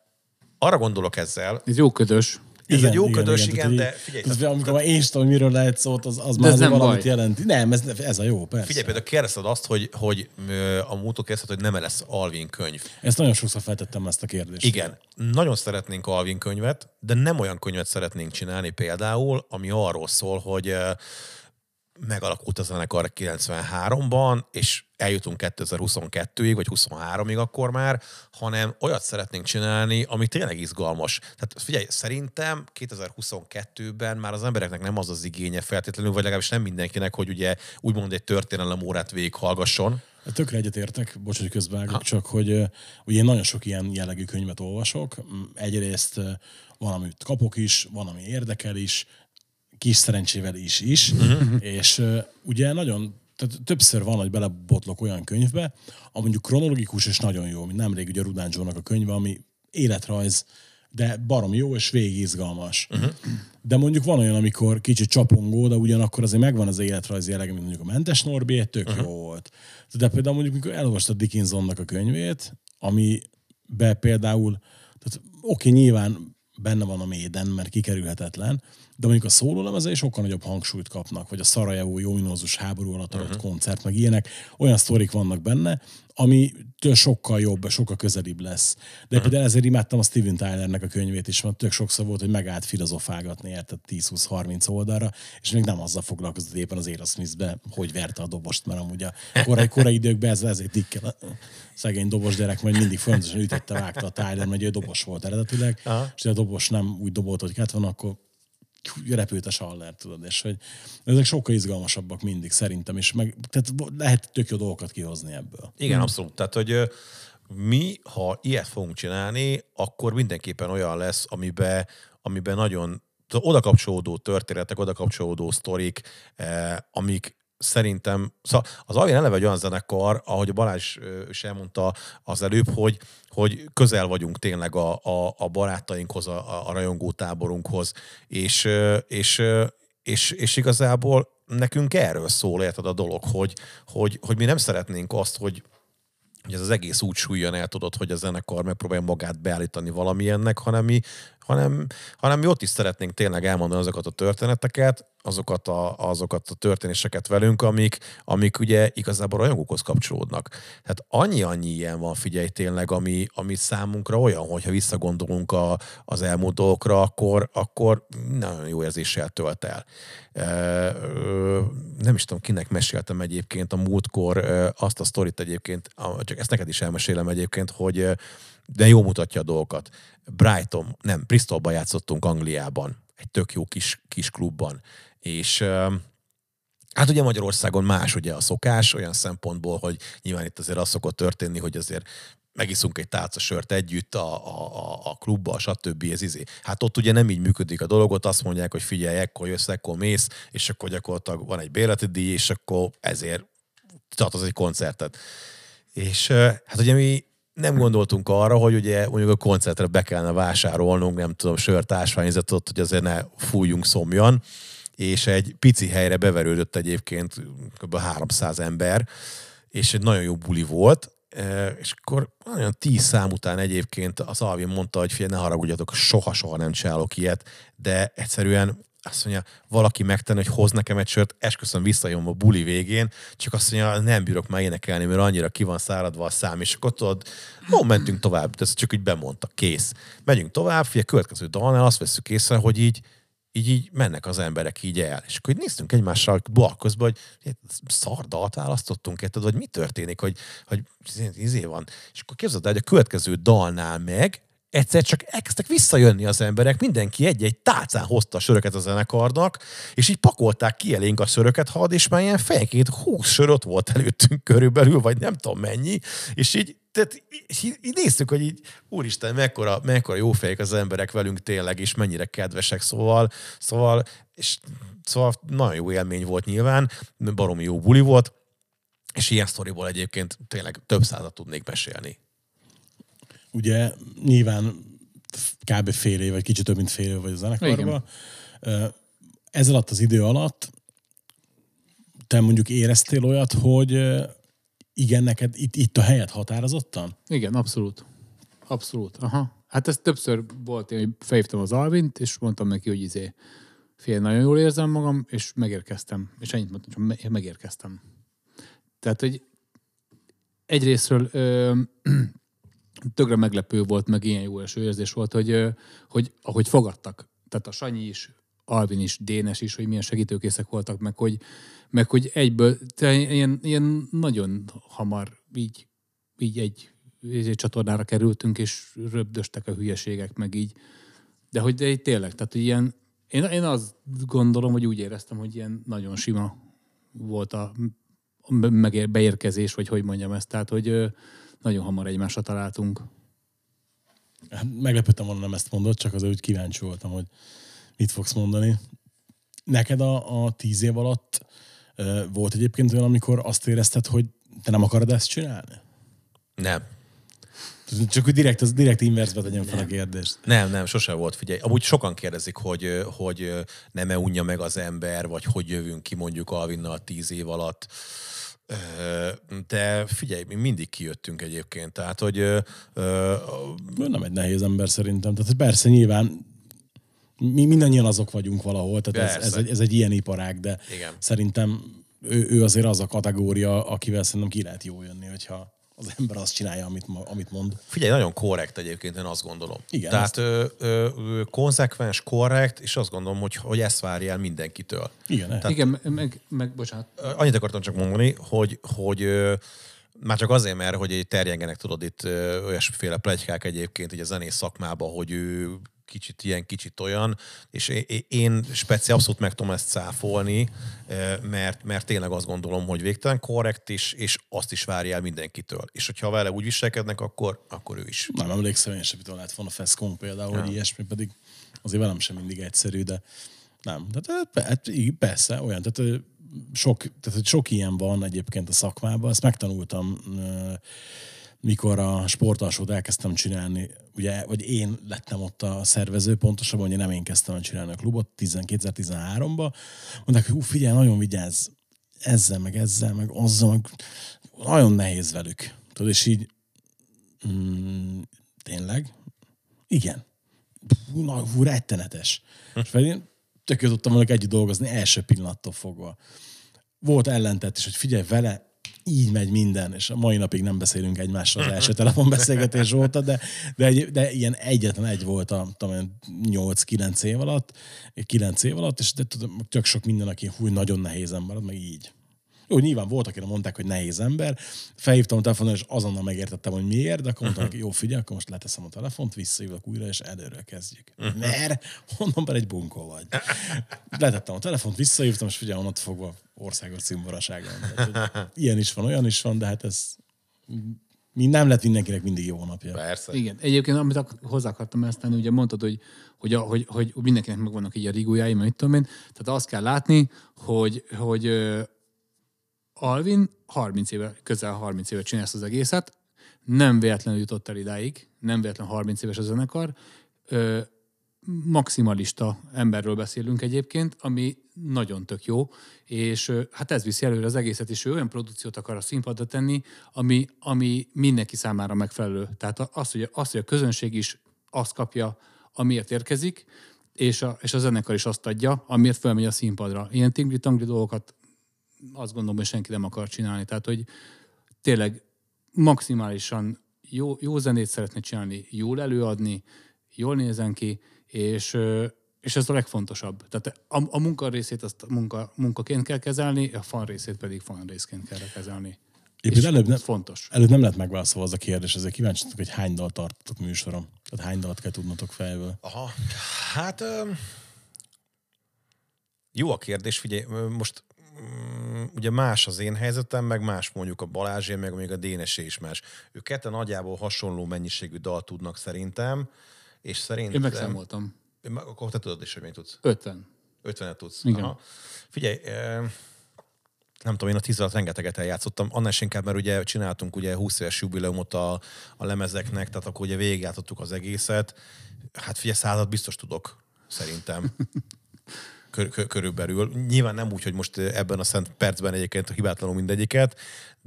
arra gondolok ezzel... Ez jó ködös. Ez egy jó ködös, igen, tehát de így- figyelj, tehát, tehát- amikor már én is tudom, miről lehet szót, az, az De már nem valamit baj. jelenti. Nem, ez, ez a jó, persze. Figyelj, például kérdezted azt, hogy, hogy a múltól kérdezted, hogy nem lesz Alvin könyv. Ezt nagyon sokszor feltettem ezt a kérdést. Igen, nagyon szeretnénk Alvin könyvet, de nem olyan könyvet szeretnénk csinálni például, ami arról szól, hogy megalakult a zenekar 93-ban, és eljutunk 2022-ig, vagy 23-ig akkor már, hanem olyat szeretnénk csinálni, ami tényleg izgalmas. Tehát figyelj, szerintem 2022-ben már az embereknek nem az az igénye feltétlenül, vagy legalábbis nem mindenkinek, hogy ugye úgymond egy történelem órát végighallgasson. Tökre egyetértek, bocs, hogy közbeágok, csak hogy ugye én nagyon sok ilyen jellegű könyvet olvasok. Egyrészt van, amit kapok is, van, ami érdekel is, kis szerencsével is is, uh-huh. és ugye nagyon tehát többször van, hogy belebotlok olyan könyvbe, ami mondjuk kronológikus és nagyon jó, mint nemrég ugye Rudán Joe-nak a könyve, ami életrajz, de barom jó és végig izgalmas. Uh-huh. De mondjuk van olyan, amikor kicsit csapongó, de ugyanakkor azért megvan az életrajz jellege, mint mondjuk a Mentes Norbi, tök uh-huh. jó volt. De például mondjuk, amikor elolvastad Dickinsonnak a könyvét, ami be például, tehát oké, nyilván benne van a Méden, mert kikerülhetetlen, de mondjuk a szólólemezen is sokkal nagyobb hangsúlyt kapnak, vagy a Szarajevó jóminózus háború alatt adott uh-huh. koncert, meg ilyenek, olyan sztorik vannak benne, ami től sokkal jobb, sokkal közelibb lesz. De uh-huh. például ezért imádtam a Steven Tylernek a könyvét is, mert tök sokszor volt, hogy megállt filozofálgatni, érted 10-20-30 oldalra, és még nem azzal foglalkozott éppen az Aerosmith-be, hogy verte a dobost, mert amúgy a korai, korai időkben ez, ezért dikkel a szegény dobos gyerek, majd mindig folyamatosan ütette, vágta a Tyler, mert ő dobos volt eredetileg, Aha. és a dobos nem úgy dobolt, hogy kellett volna, akkor repült a saller, tudod, és hogy ezek sokkal izgalmasabbak mindig szerintem, és meg, tehát lehet tök jó dolgokat kihozni ebből. Igen, abszolút. Tehát, hogy mi, ha ilyet fogunk csinálni, akkor mindenképpen olyan lesz, amiben, amiben nagyon oda kapcsolódó történetek, oda kapcsolódó sztorik, eh, amik szerintem, szóval az Alvin eleve egy olyan zenekar, ahogy Balázs is elmondta az előbb, hogy, hogy közel vagyunk tényleg a, a, a barátainkhoz, a, a rajongó táborunkhoz, és, és, és, és igazából nekünk erről szól, érted a dolog, hogy, hogy, hogy mi nem szeretnénk azt, hogy, hogy ez az egész úgy súlyan el tudod, hogy a zenekar megpróbálja magát beállítani valamilyennek, hanem mi, hanem, hanem mi ott is szeretnénk tényleg elmondani azokat a történeteket, azokat a, azokat a történéseket velünk, amik, amik ugye igazából rajongókhoz kapcsolódnak. Tehát annyi-annyi ilyen van, figyelj tényleg, ami, ami számunkra olyan, hogyha visszagondolunk a, az elmúlt dolgokra, akkor, akkor nagyon jó érzéssel tölt el. Nem is tudom, kinek meséltem egyébként a múltkor azt a sztorit egyébként, csak ezt neked is elmesélem egyébként, hogy de jó mutatja a dolgokat. Brighton, nem, Bristolban játszottunk Angliában, egy tök jó kis, kis klubban, és Hát ugye Magyarországon más ugye a szokás, olyan szempontból, hogy nyilván itt azért az szokott történni, hogy azért megiszunk egy tálca sört együtt a, a, a, klubba, stb. Ez izé. Hát ott ugye nem így működik a dolog, ott azt mondják, hogy figyelj, ekkor jössz, ekkor mész, és akkor gyakorlatilag van egy bérleti díj, és akkor ezért tartoz egy koncertet. És hát ugye mi nem gondoltunk arra, hogy ugye mondjuk a koncertre be kellene vásárolnunk, nem tudom, sört, ásványzatot, hogy azért ne fújjunk szomjan, és egy pici helyre beverődött egyébként kb. 300 ember, és egy nagyon jó buli volt, E, és akkor olyan tíz szám után egyébként az Alvin mondta, hogy figyelj, ne haragudjatok, soha-soha nem csinálok ilyet, de egyszerűen azt mondja, valaki megtenni, hogy hoz nekem egy sört, esküszöm visszajön a buli végén, csak azt mondja, nem bírok már énekelni, mert annyira ki van száradva a szám, és akkor tudod, ó, mentünk tovább, ezt csak úgy bemondta, kész. Megyünk tovább, figyelj, következő dalnál azt veszük észre, hogy így, így, így mennek az emberek így el. És akkor így néztünk egymással blog közben, hogy szardalt választottunk, érted, vagy mi történik, hogy, hogy izé van. És akkor képzeld el, hogy a következő dalnál meg egyszer csak elkezdtek visszajönni az emberek, mindenki egy-egy tálcán hozta a söröket a zenekarnak, és így pakolták ki elénk a söröket, had, és már ilyen fejenként 20 sör volt előttünk körülbelül, vagy nem tudom mennyi, és így tehát így, így néztük, hogy így, úristen, mekkora, mekkora jó fejek az emberek velünk tényleg, és mennyire kedvesek, szóval, szóval, és, szóval nagyon jó élmény volt nyilván, baromi jó buli volt, és ilyen sztoriból egyébként tényleg több százat tudnék mesélni. Ugye nyilván kb. fél év, vagy kicsit több, mint fél év vagy a zenekarban. Ez alatt az idő alatt te mondjuk éreztél olyat, hogy igen, neked itt, itt a helyet határozottan? Igen, abszolút. Abszolút. Aha. Hát ez többször volt, hogy felhívtam az Alvint, és mondtam neki, hogy izé, fél, nagyon jól érzem magam, és megérkeztem. És ennyit mondtam, csak me- megérkeztem. Tehát, hogy egyrésztről ö, tökre meglepő volt, meg ilyen jó eső érzés volt, hogy, hogy ahogy fogadtak, tehát a Sanyi is, Alvin is, Dénes is, hogy milyen segítőkészek voltak, meg hogy, meg hogy egyből, tehát ilyen, ilyen nagyon hamar így, így egy, egy csatornára kerültünk, és röbdöstek a hülyeségek, meg így. De hogy de így tényleg, tehát ilyen, én, én azt gondolom, hogy úgy éreztem, hogy ilyen nagyon sima volt a megér, beérkezés, vagy hogy mondjam ezt, tehát hogy nagyon hamar egymásra találtunk. Hát Meglepődtem volna, nem ezt mondod, csak azért úgy kíváncsi voltam, hogy mit fogsz mondani. Neked a, a tíz év alatt ö, volt egyébként olyan, amikor azt érezted, hogy te nem akarod ezt csinálni? Nem. Csak hogy direkt, az direkt inverzbe tegyem fel a kérdést. Nem, nem, sose volt, figyelj. Amúgy sokan kérdezik, hogy, hogy nem-e unja meg az ember, vagy hogy jövünk ki mondjuk Alvinnal tíz év alatt. De figyelj, mi mindig kijöttünk egyébként. Tehát, hogy ö, ö, nem egy nehéz ember szerintem. Tehát persze nyilván mi mindannyian azok vagyunk valahol, tehát ez, ez, egy, ez egy ilyen iparág, de Igen. szerintem ő, ő azért az a kategória, akivel szerintem ki lehet jó jönni, hogyha az ember azt csinálja, amit, amit mond. Figyelj, nagyon korrekt egyébként, én azt gondolom. Igen, Tehát azt- ö, ö, ö, konzekvens, korrekt, és azt gondolom, hogy, hogy ezt várja el mindenkitől. Igen, Tehát, Igen, meg, meg, bocsánat, Annyit akartam csak mondani, hogy, hogy ö, már csak azért, mert hogy terjengenek, tudod, itt ö, olyasmiféle plegykák egyébként így a zenész szakmában, hogy ő kicsit ilyen, kicsit olyan, és én- speciál abszolút meg tudom ezt cáfolni, ö, mert, mert tényleg azt gondolom, hogy végtelen korrekt, és, és azt is várja el mindenkitől. És hogyha vele úgy viselkednek, akkor, akkor ő is. nem emlékszem, én sem, lehet volna Feszkon például, ja. hogy ilyesmi, pedig azért velem sem mindig egyszerű, de nem. Tehát, hát, persze, olyan, tehát sok, tehát sok ilyen van egyébként a szakmában, ezt megtanultam, mikor a sportalsót elkezdtem csinálni, ugye, vagy én lettem ott a szervező, pontosabban, hogy nem én kezdtem el csinálni a klubot 2013-ba, mondták, hogy figyelj, nagyon vigyázz ezzel, meg ezzel, meg azzal, meg nagyon nehéz velük. Tudod, és így mm, tényleg? Igen. Hú, na, hú, rettenetes. És pedig én tök tudtam velük együtt dolgozni első pillanattól fogva. Volt ellentett is, hogy figyelj vele, így megy minden, és a mai napig nem beszélünk egymással az első telefonbeszélgetés óta, de, de, egy, de ilyen egyetlen egy volt a tudom, 8-9 év alatt, 9 év alatt, és de tudom, tök sok minden, aki hú, nagyon nehéz ember, meg így. Jó, nyilván volt, akire mondták, hogy nehéz ember. Felhívtam a telefonon, és azonnal megértettem, hogy miért, de akkor mondtam, neki, jó, figyelj, akkor most leteszem a telefont, visszajövök újra, és előről kezdjük. Mert? Honnan be egy bunkó vagy. Letettem a telefont, visszahívtam, és figyelj, onnantól fogva országos cimboraságon. Hogy Ilyen is van, olyan is van, de hát ez mi nem lett mindenkinek mindig jó napja. Persze. Igen, egyébként amit ak- hozzá akartam ezt tenni, ugye mondtad, hogy, hogy, a, hogy, hogy mindenkinek megvannak így a rigójái, mert mit tudom én. Tehát azt kell látni, hogy, hogy Alvin 30 éve, közel 30 éve csinálja ezt az egészet, nem véletlenül jutott el idáig, nem véletlenül 30 éves a zenekar, ö, maximalista emberről beszélünk egyébként, ami nagyon tök jó, és hát ez viszi előre az egészet, és ő olyan produkciót akar a színpadra tenni, ami, ami mindenki számára megfelelő. Tehát az, hogy, az, hogy a közönség is azt kapja, amiért érkezik, és a, és a zenekar is azt adja, amiért felmegy a színpadra. Ilyen tingli-tangli dolgokat azt gondolom, hogy senki nem akar csinálni. Tehát, hogy tényleg maximálisan jó, jó zenét szeretne csinálni, jól előadni, jól nézen ki, és, és ez a legfontosabb. Tehát a, a munka részét azt munka, munkaként kell kezelni, a fan részét pedig fan részként kell kezelni. Éppen előbb nem, fontos. előbb nem lett megválaszolva az a kérdés, ezért kíváncsi hogy hány dalt tartotok műsorom. Tehát hány dalt kell tudnotok fejből. Aha, hát ö, jó a kérdés, figyelj, most ugye más az én helyzetem, meg más mondjuk a Balázsé, meg még a Dénesé is más. Ők ketten nagyjából hasonló mennyiségű dalt tudnak szerintem, és szerintem... Én megszámoltam. Akkor te tudod is, hogy még tudsz. 50. 50-et tudsz. Igen. Aha. Figyelj, ö, nem tudom, én a tíz alatt rengeteget eljátszottam, annál is inkább, mert ugye csináltunk ugye 20 éves jubileumot a, a lemezeknek, tehát akkor ugye végigjátszottuk az egészet. Hát figyelj, százat biztos tudok, szerintem. kör, kör, körülbelül. Nyilván nem úgy, hogy most ebben a szent percben egyébként hibátlanul mindegyiket,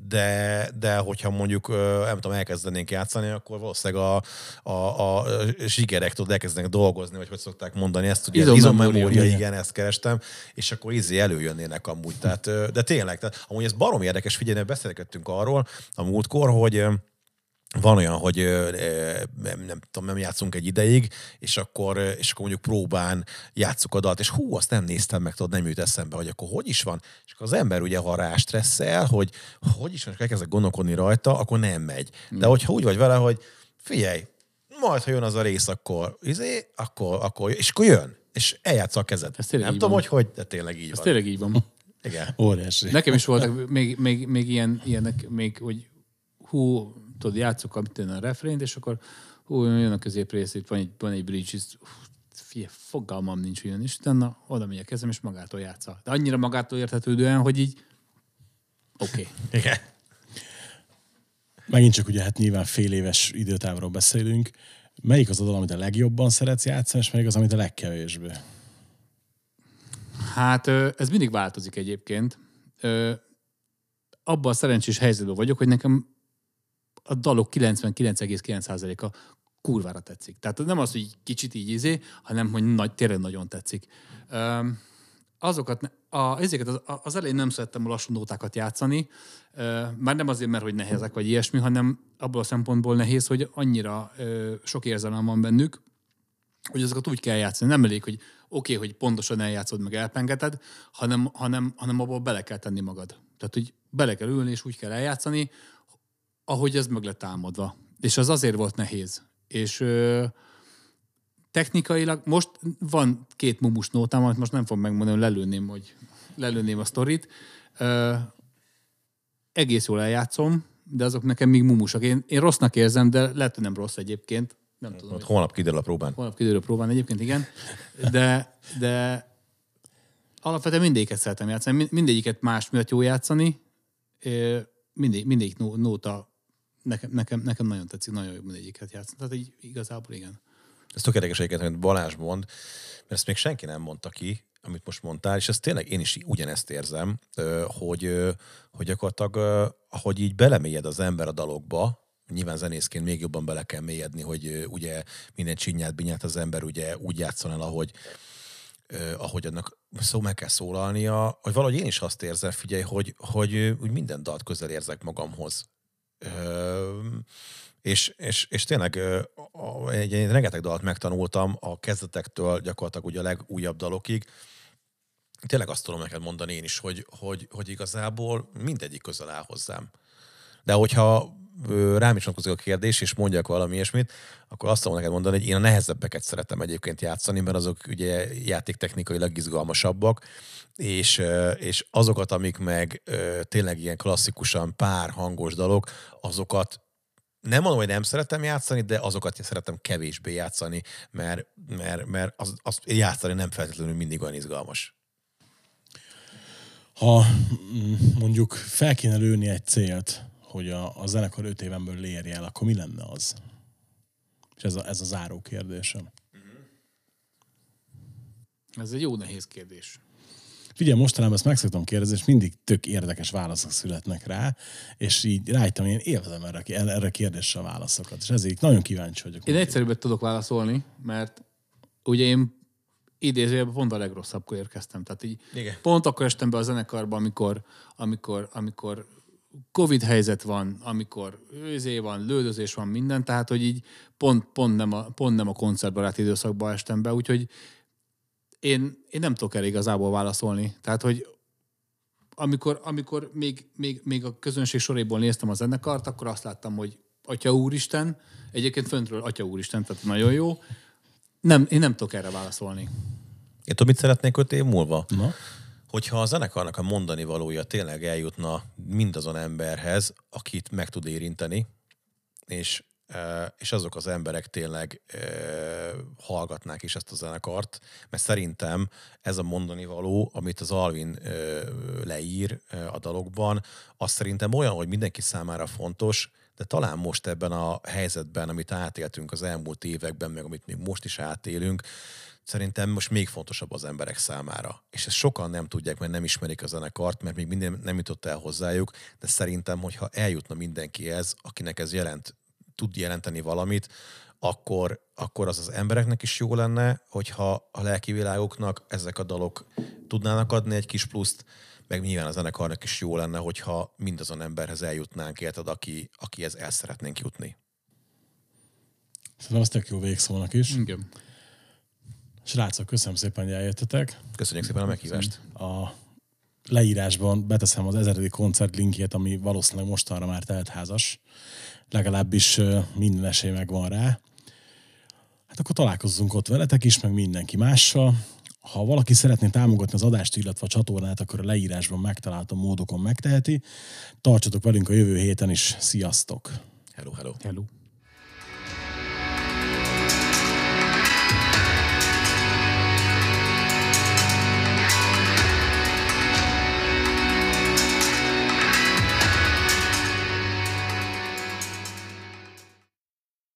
de, de hogyha mondjuk, nem tudom, elkezdenénk játszani, akkor valószínűleg a, a, a zsigerek tudod, elkezdenek dolgozni, vagy hogy szokták mondani, ezt ugye Izommemória, igen. igen, ezt kerestem, és akkor izé előjönnének amúgy. Tehát, de tényleg, tehát, amúgy ez barom érdekes, figyelj, mert beszélgettünk arról a múltkor, hogy van olyan, hogy nem, nem tudom, nem játszunk egy ideig, és akkor, és akkor mondjuk próbán játszuk a dalt, és hú, azt nem néztem meg, tudod, nem jut eszembe, hogy akkor hogy is van. És akkor az ember ugye, ha rá stresszel, hogy hogy is van, és elkezdek gondolkodni rajta, akkor nem megy. De hogyha úgy vagy vele, hogy figyelj, majd, ha jön az a rész, akkor, izé, akkor, akkor és akkor jön, és eljátsza a kezed. Ez nem tudom, van. hogy hogy, de tényleg így Ez van. tényleg így van. Igen. Óriási. Nekem is voltak még, még, még ilyen, ilyenek, még, hogy hú, tudod, játszok a, mit tudom, a refrént, és akkor hú, jön a középrész, itt van egy, van egy bridge, figyelj, fogalmam nincs olyan, és utána oda megy a kezem, és magától játsza. De annyira magától érthetődően, hogy így oké. Okay. Igen. Megint csak ugye hát nyilván fél éves időtávról beszélünk. Melyik az a dal, amit a legjobban szeretsz játszani, és melyik az, amit a legkevésbé? Hát ez mindig változik egyébként. Abban a szerencsés helyzetben vagyok, hogy nekem a dalok 99,9%-a kurvára tetszik. Tehát nem az, hogy kicsit így izé, hanem hogy nagy, tényleg nagyon tetszik. Ö, Azokat, ne- a, ezeket az, az elején nem szerettem a lassú nótákat játszani, ö, már nem azért, mert hogy nehezek vagy ilyesmi, hanem abból a szempontból nehéz, hogy annyira ö, sok érzelem van bennük, hogy azokat úgy kell játszani. Nem elég, hogy oké, okay, hogy pontosan eljátszod, meg elpengeted, hanem, hanem, hanem abból bele kell tenni magad. Tehát, hogy bele kell ülni, és úgy kell eljátszani, ahogy ez meg lett támadva. És az azért volt nehéz. És ö, technikailag most van két mumus nótám, amit most nem fogom megmondani, hogy lelőném, hogy lelőném a sztorit. Ö, egész jól eljátszom, de azok nekem még mumusak. Én, én rossznak érzem, de lehet, hogy nem rossz egyébként. Nem tudom. Ott holnap kiderül a próbán. Holnap kiderül próbán egyébként, igen. De, de alapvetően mindegyiket szeretem játszani. Mind- Mindegyiket más miatt jó játszani. Mindegy, mindegyik nó- nóta nekem, nekem, nekem nagyon tetszik, nagyon jó mindegyiket játszani. Tehát így igazából igen. Ez tök érdekes egyébként, amit Balázs mond, mert ezt még senki nem mondta ki, amit most mondtál, és ezt tényleg én is ugyanezt érzem, hogy, hogy gyakorlatilag, ahogy így belemélyed az ember a dalokba, nyilván zenészként még jobban bele kell mélyedni, hogy ugye minden csinyát, binyát az ember ugye úgy játszon el, ahogy, ahogy annak szó meg kell szólalnia, hogy valahogy én is azt érzem, figyelj, hogy, hogy úgy minden dalt közel érzek magamhoz. És, és, és tényleg egy, egy rengeteg dalt megtanultam a kezdetektől gyakorlatilag ugye a legújabb dalokig. Tényleg azt tudom neked mondani én is, hogy, hogy, hogy igazából mindegyik közel áll hozzám. De hogyha rám is a kérdés, és mondjak valami ilyesmit, akkor azt tudom neked mondani, hogy én a nehezebbeket szeretem egyébként játszani, mert azok ugye játéktechnikailag izgalmasabbak, és, és azokat, amik meg tényleg ilyen klasszikusan pár hangos dalok, azokat nem mondom, hogy nem szeretem játszani, de azokat szeretem kevésbé játszani, mert, mert, mert az, azt játszani nem feltétlenül mindig olyan izgalmas. Ha mm, mondjuk fel kéne lőni egy célt, hogy a, a zenekar öt éven belül érje el, akkor mi lenne az? És ez a, ez a záró kérdésem. Ez egy jó nehéz kérdés. Figyelj, mostanában ezt meg szoktam kérdezni, és mindig tök érdekes válaszok születnek rá, és így rájöttem, én élvezem erre, erre a kérdésre a válaszokat, és ezért nagyon kíváncsi vagyok. Én egyszerűbbet tudok válaszolni, mert ugye én idézőjelben pont a legrosszabbkor érkeztem. Tehát így Igen. pont akkor estem be a zenekarba, amikor, amikor, amikor Covid helyzet van, amikor őzé van, lődözés van, minden, tehát hogy így pont, pont, nem, a, pont nem a koncertbarát időszakba estem be, úgyhogy én, én nem tudok erre igazából válaszolni. Tehát, hogy amikor, amikor még, még, még a közönség soréból néztem a zenekart, akkor azt láttam, hogy Atya Úristen, egyébként föntről Atya Úristen, tehát nagyon jó. Nem, én nem tudok erre válaszolni. Én tudom, mit szeretnék öt év múlva? Na? Hogyha a zenekarnak a mondani valója tényleg eljutna mindazon emberhez, akit meg tud érinteni, és és azok az emberek tényleg hallgatnák is ezt a zenekart, mert szerintem ez a mondani való, amit az Alvin leír a dalokban, az szerintem olyan, hogy mindenki számára fontos, de talán most ebben a helyzetben, amit átéltünk az elmúlt években, meg amit még most is átélünk, szerintem most még fontosabb az emberek számára. És ezt sokan nem tudják, mert nem ismerik a zenekart, mert még minden nem jutott el hozzájuk, de szerintem, hogyha eljutna mindenkihez, akinek ez jelent, tud jelenteni valamit, akkor, akkor az az embereknek is jó lenne, hogyha a lelki világoknak ezek a dalok tudnának adni egy kis pluszt, meg nyilván a zenekarnak is jó lenne, hogyha mindazon emberhez eljutnánk, érted, aki, akihez el szeretnénk jutni. Szerintem az tök jó végszónak is. Igen. Srácok, köszönöm szépen, hogy eljöttetek. Köszönjük szépen a meghívást. A leírásban beteszem az ezeredik koncert linkjét, ami valószínűleg mostanra már teltházas. Legalábbis minden esély megvan rá. Hát akkor találkozzunk ott veletek is, meg mindenki mással. Ha valaki szeretné támogatni az adást, illetve a csatornát, akkor a leírásban megtalálható módokon megteheti. Tartsatok velünk a jövő héten is. Sziasztok! Hello, hello. Hello.